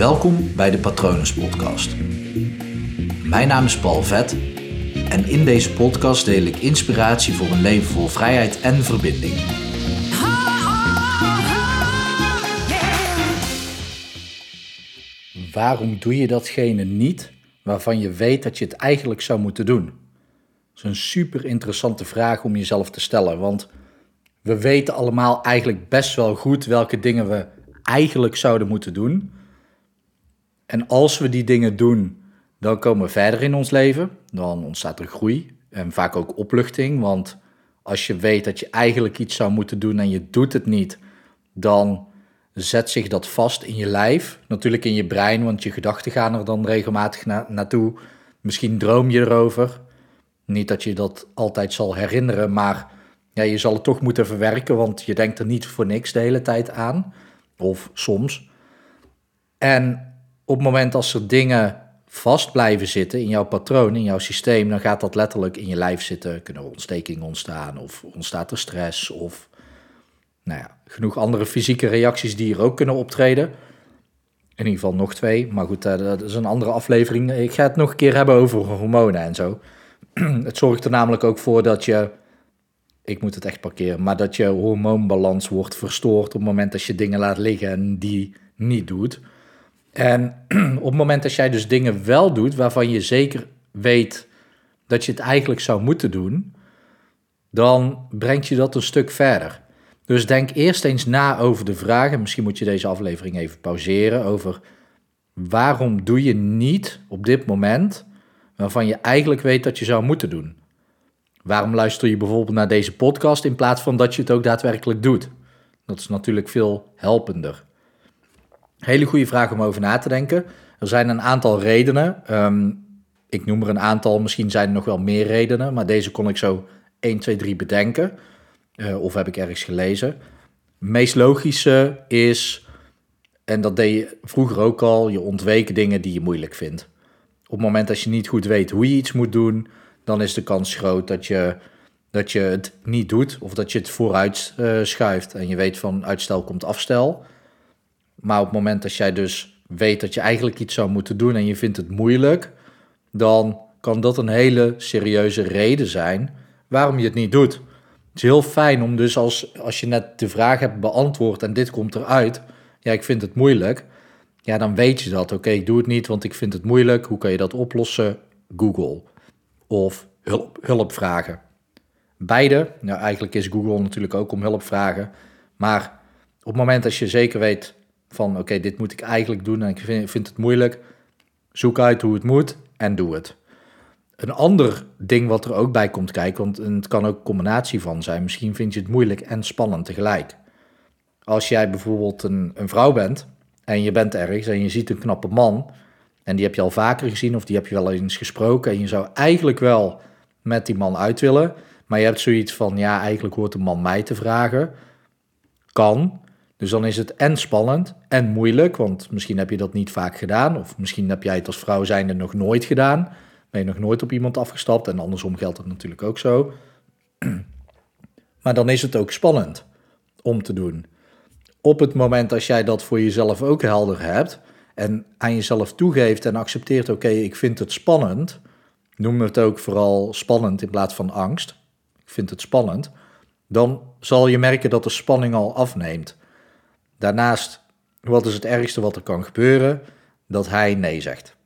Welkom bij de Patronus Podcast. Mijn naam is Paul Vet en in deze podcast deel ik inspiratie voor een leven vol vrijheid en verbinding. Waarom doe je datgene niet waarvan je weet dat je het eigenlijk zou moeten doen? Dat is een super interessante vraag om jezelf te stellen, want we weten allemaal eigenlijk best wel goed welke dingen we eigenlijk zouden moeten doen. En als we die dingen doen, dan komen we verder in ons leven. Dan ontstaat er groei en vaak ook opluchting. Want als je weet dat je eigenlijk iets zou moeten doen en je doet het niet, dan zet zich dat vast in je lijf. Natuurlijk in je brein, want je gedachten gaan er dan regelmatig na naartoe. Misschien droom je erover. Niet dat je dat altijd zal herinneren, maar ja, je zal het toch moeten verwerken, want je denkt er niet voor niks de hele tijd aan. Of soms. En op het moment als er dingen vast blijven zitten in jouw patroon, in jouw systeem, dan gaat dat letterlijk in je lijf zitten. Kunnen ontstekingen ontstaan of ontstaat er stress of nou ja, genoeg andere fysieke reacties die hier ook kunnen optreden. In ieder geval nog twee, maar goed, eh, dat is een andere aflevering. Ik ga het nog een keer hebben over hormonen en zo. Het zorgt er namelijk ook voor dat je, ik moet het echt parkeren, maar dat je hormoonbalans wordt verstoord op het moment dat je dingen laat liggen en die niet doet. En op het moment dat jij dus dingen wel doet waarvan je zeker weet dat je het eigenlijk zou moeten doen, dan brengt je dat een stuk verder. Dus denk eerst eens na over de vragen. Misschien moet je deze aflevering even pauzeren. Over waarom doe je niet op dit moment waarvan je eigenlijk weet dat je zou moeten doen? Waarom luister je bijvoorbeeld naar deze podcast in plaats van dat je het ook daadwerkelijk doet? Dat is natuurlijk veel helpender. Hele goede vraag om over na te denken. Er zijn een aantal redenen. Ehm, ik noem er een aantal, misschien zijn er nog wel meer redenen, maar deze kon ik zo 1, 2, 3 bedenken. Uh, of heb ik ergens gelezen. meest logische is, en dat deed je vroeger ook al, je ontweken dingen die je moeilijk vindt. Op het moment dat je niet goed weet hoe je iets moet doen, dan is de kans groot dat je, dat je het niet doet of dat je het vooruit uh, schuift. En je weet van uitstel komt afstel. Maar op het moment dat jij dus weet dat je eigenlijk iets zou moeten doen en je vindt het moeilijk, dan kan dat een hele serieuze reden zijn waarom je het niet doet. Het is heel fijn om dus als, als je net de vraag hebt beantwoord en dit komt eruit, ja, ik vind het moeilijk, ja, dan weet je dat. Oké, ik doe het niet, want ik vind het moeilijk. Hoe kan je dat oplossen? Google. Of hulp, hulp vragen. Beide, nou eigenlijk is Google natuurlijk ook om hulp vragen. Maar op het moment dat je zeker weet van oké, dit moet ik eigenlijk doen en ik vind, het moeilijk. Zoek uit hoe het moet en doe het. Een ander ding wat er ook bij komt kijken, want het kan ook een combinatie van zijn. Misschien vind je het moeilijk en spannend tegelijk. Als jij bijvoorbeeld een, een vrouw bent en je bent ergens en je ziet een knappe man en die heb je al vaker gezien of die heb je wel eens gesproken en je zou eigenlijk wel met die man uit willen, maar je hebt zoiets van ja, eigenlijk hoort de man mij te vragen. Kan, dus dan is het en spannend en moeilijk, want misschien heb je dat niet vaak gedaan, of misschien heb jij het als vrouw zijnde nog nooit gedaan. Ben je nog nooit op iemand afgestapt en andersom geldt het natuurlijk ook zo. Maar dan is het ook spannend om te doen. Op het moment als jij dat voor jezelf ook helder hebt en aan jezelf toegeeft en accepteert: oké, ik vind het spannend. Noem het ook vooral spannend in plaats van angst. Ik vind het spannend. Dan zal je merken dat de spanning al afneemt. Daarnaast, wat is het ergste wat er kan gebeuren? Dat hij nee zegt.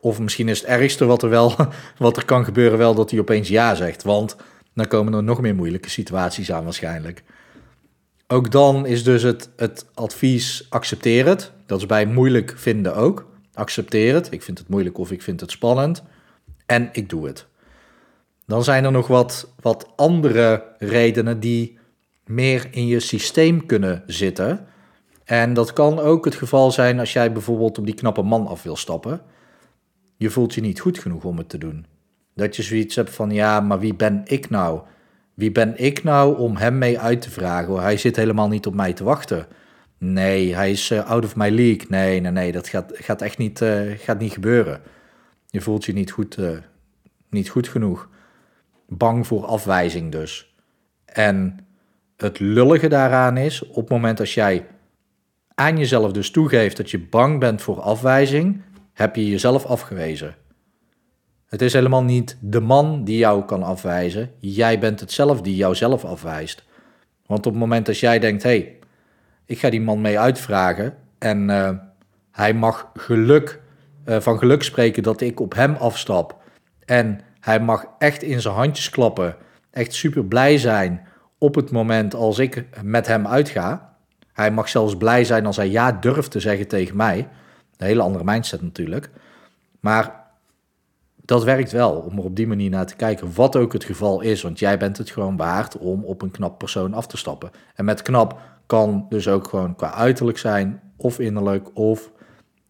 Of misschien is het ergste wat er, wel, wat er kan gebeuren wel dat hij opeens ja zegt. Want dan komen er nog meer moeilijke situaties aan waarschijnlijk. Ook dan is dus het, het advies accepteer het. Dat is bij moeilijk vinden ook. Accepteer het. Ik vind het moeilijk of ik vind het spannend. En ik doe het. Dan zijn er nog wat, wat andere redenen die meer in je systeem kunnen zitten. En dat kan ook het geval zijn als jij bijvoorbeeld op die knappe man af wil stappen. Je voelt je niet goed genoeg om het te doen. Dat je zoiets hebt van, ja, maar wie ben ik nou? Wie ben ik nou om hem mee uit te vragen? Hij zit helemaal niet op mij te wachten. Nee, hij is uh, out of my league. Nee, nee, nee, dat gaat, gaat echt niet, uh, gaat niet gebeuren. Je voelt je niet goed, uh, niet goed genoeg. Bang voor afwijzing dus. En het lullige daaraan is, op het moment als jij aan jezelf dus toegeeft dat je bang bent voor afwijzing, heb je jezelf afgewezen. Het is helemaal niet de man die jou kan afwijzen. Jij bent het zelf die jouzelf afwijst. Want op het moment dat jij denkt, hé, hey, ik ga die man mee uitvragen en uh, hij mag geluk, uh, van geluk spreken dat ik op hem afstap. En hij mag echt in zijn handjes klappen, echt super blij zijn op het moment als ik met hem uitga. Hij mag zelfs blij zijn als hij ja durft te zeggen tegen mij. Een hele andere mindset natuurlijk. Maar dat werkt wel om er op die manier naar te kijken, wat ook het geval is. Want jij bent het gewoon waard om op een knap persoon af te stappen. En met knap kan dus ook gewoon qua uiterlijk zijn, of innerlijk, of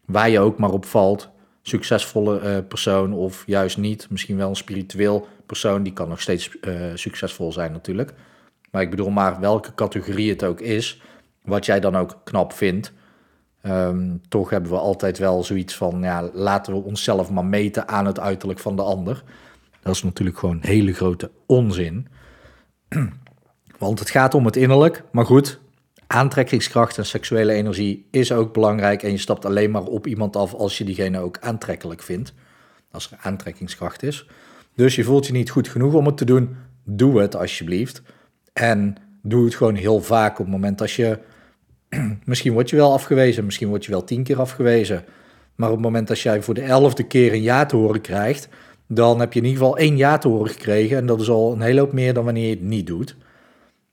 waar je ook maar op valt. Succesvolle uh, persoon of juist niet. Misschien wel een spiritueel persoon, die kan nog steeds uh, succesvol zijn natuurlijk. Maar ik bedoel maar welke categorie het ook is, wat jij dan ook knap vindt. Um, toch hebben we altijd wel zoiets van, ja, laten we onszelf maar meten aan het uiterlijk van de ander. Dat is natuurlijk gewoon hele grote onzin. Want het gaat om het innerlijk, maar goed, aantrekkingskracht en seksuele energie is ook belangrijk. En je stapt alleen maar op iemand af als je diegene ook aantrekkelijk vindt. Als er aantrekkingskracht is. Dus je voelt je niet goed genoeg om het te doen, doe het alsjeblieft. En doe het gewoon heel vaak op het moment als je misschien word je wel afgewezen, misschien word je wel tien keer afgewezen. Maar op het moment dat jij voor de elfde keer een ja te horen krijgt, dan heb je in ieder geval één ja te horen gekregen. En dat is al een hele hoop meer dan wanneer je het niet doet.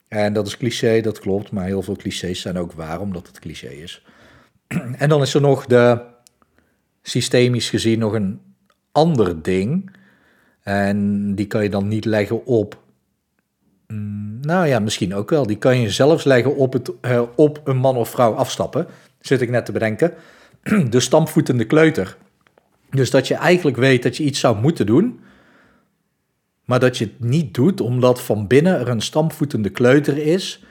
En dat is cliché, dat klopt, maar heel veel clichés zijn ook waar, omdat het cliché is. En dan is er nog de, systemisch gezien, nog een ander ding. En die kan je dan niet leggen op nou ja, misschien ook wel. Die kan je zelfs leggen op, het, uh, op een man of vrouw afstappen. Zit ik net te bedenken. De stampvoetende kleuter. Dus dat je eigenlijk weet dat je iets zou moeten doen, maar dat je het niet doet omdat van binnen er een stampvoetende kleuter is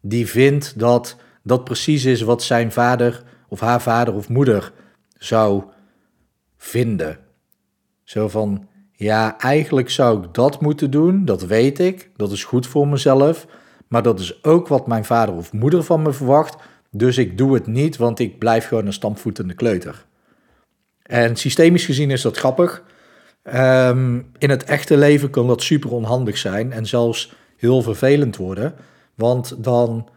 die vindt dat dat precies is wat zijn vader of haar vader of moeder zou vinden. Zo van, ja, eigenlijk zou ik dat moeten doen, dat weet ik, dat is goed voor mezelf, maar dat is ook wat mijn vader of moeder van me verwacht, dus ik doe het niet, want ik blijf gewoon een stampvoetende kleuter. En systemisch gezien is dat grappig. Ehm, in het echte leven kan dat super onhandig zijn en zelfs heel vervelend worden, want dan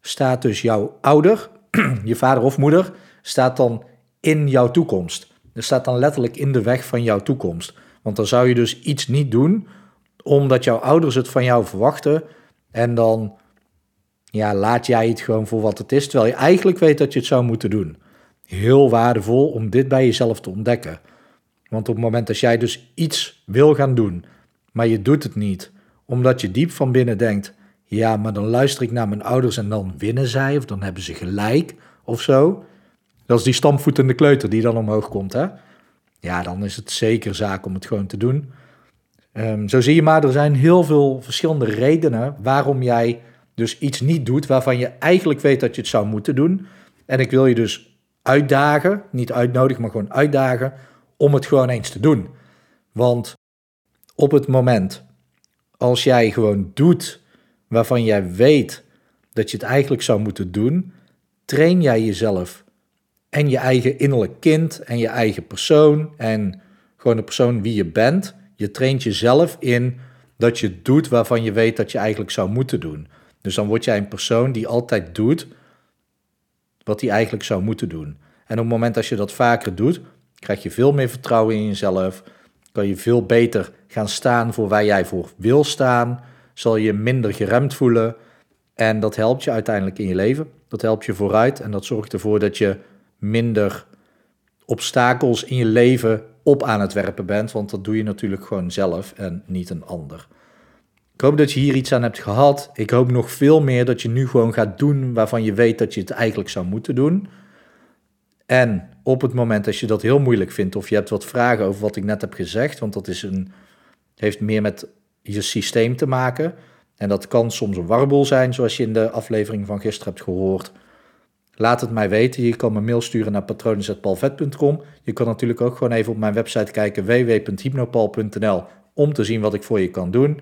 staat dus jouw ouder, je vader of moeder, staat dan in jouw toekomst. Er staat dan letterlijk in de weg van jouw toekomst. Want dan zou je dus iets niet doen omdat jouw ouders het van jou verwachten. En dan ja, laat jij het gewoon voor wat het is, terwijl je eigenlijk weet dat je het zou moeten doen. Heel waardevol om dit bij jezelf te ontdekken. Want op het moment dat jij dus iets wil gaan doen, maar je doet het niet, omdat je diep van binnen denkt: ja, maar dan luister ik naar mijn ouders en dan winnen zij, of dan hebben ze gelijk, of zo. Dat is die stampvoetende kleuter die dan omhoog komt, hè? ja, dan is het zeker zaak om het gewoon te doen. Um, zo zie je maar, er zijn heel veel verschillende redenen waarom jij dus iets niet doet waarvan je eigenlijk weet dat je het zou moeten doen. En ik wil je dus uitdagen, niet uitnodigen, maar gewoon uitdagen om het gewoon eens te doen. Want op het moment als jij gewoon doet waarvan jij weet dat je het eigenlijk zou moeten doen, train jij jezelf en je eigen innerlijk kind en je eigen persoon en gewoon de persoon wie je bent. Je traint jezelf in dat je doet waarvan je weet dat je eigenlijk zou moeten doen. Dus dan word jij een persoon die altijd doet wat hij eigenlijk zou moeten doen. En op het moment dat je dat vaker doet, krijg je veel meer vertrouwen in jezelf. Kan je veel beter gaan staan voor waar jij voor wil staan. Zal je minder geremd voelen. En dat helpt je uiteindelijk in je leven. Dat helpt je vooruit en dat zorgt ervoor dat je minder obstakels in je leven op aan het werpen bent. Want dat doe je natuurlijk gewoon zelf en niet een ander. Ik hoop dat je hier iets aan hebt gehad. Ik hoop nog veel meer dat je nu gewoon gaat doen waarvan je weet dat je het eigenlijk zou moeten doen. En op het moment dat je dat heel moeilijk vindt of je hebt wat vragen over wat ik net heb gezegd, want dat is een, heeft meer met je systeem te maken. En dat kan soms een warboel zijn, zoals je in de aflevering van gisteren hebt gehoord. Laat het mij weten. Je kan me mail sturen naar patronen.palvet.com. Je kan natuurlijk ook gewoon even op mijn website kijken www.hypnopal.nl om te zien wat ik voor je kan doen.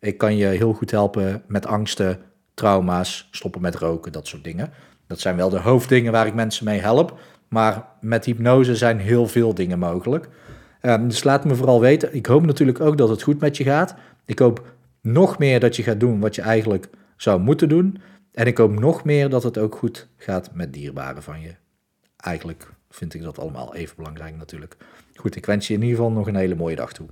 Ik kan je heel goed helpen met angsten, trauma's, stoppen met roken, dat soort dingen. Dat zijn wel de hoofddingen waar ik mensen mee help. Maar met hypnose zijn heel veel dingen mogelijk. Um, dus laat me vooral weten. Ik hoop natuurlijk ook dat het goed met je gaat. Ik hoop nog meer dat je gaat doen wat je eigenlijk zou moeten doen. En ik hoop nog meer dat het ook goed gaat met dierbaren van je. Eigenlijk vind ik dat allemaal even belangrijk natuurlijk. Goed, ik wens je in ieder geval nog een hele mooie dag toe.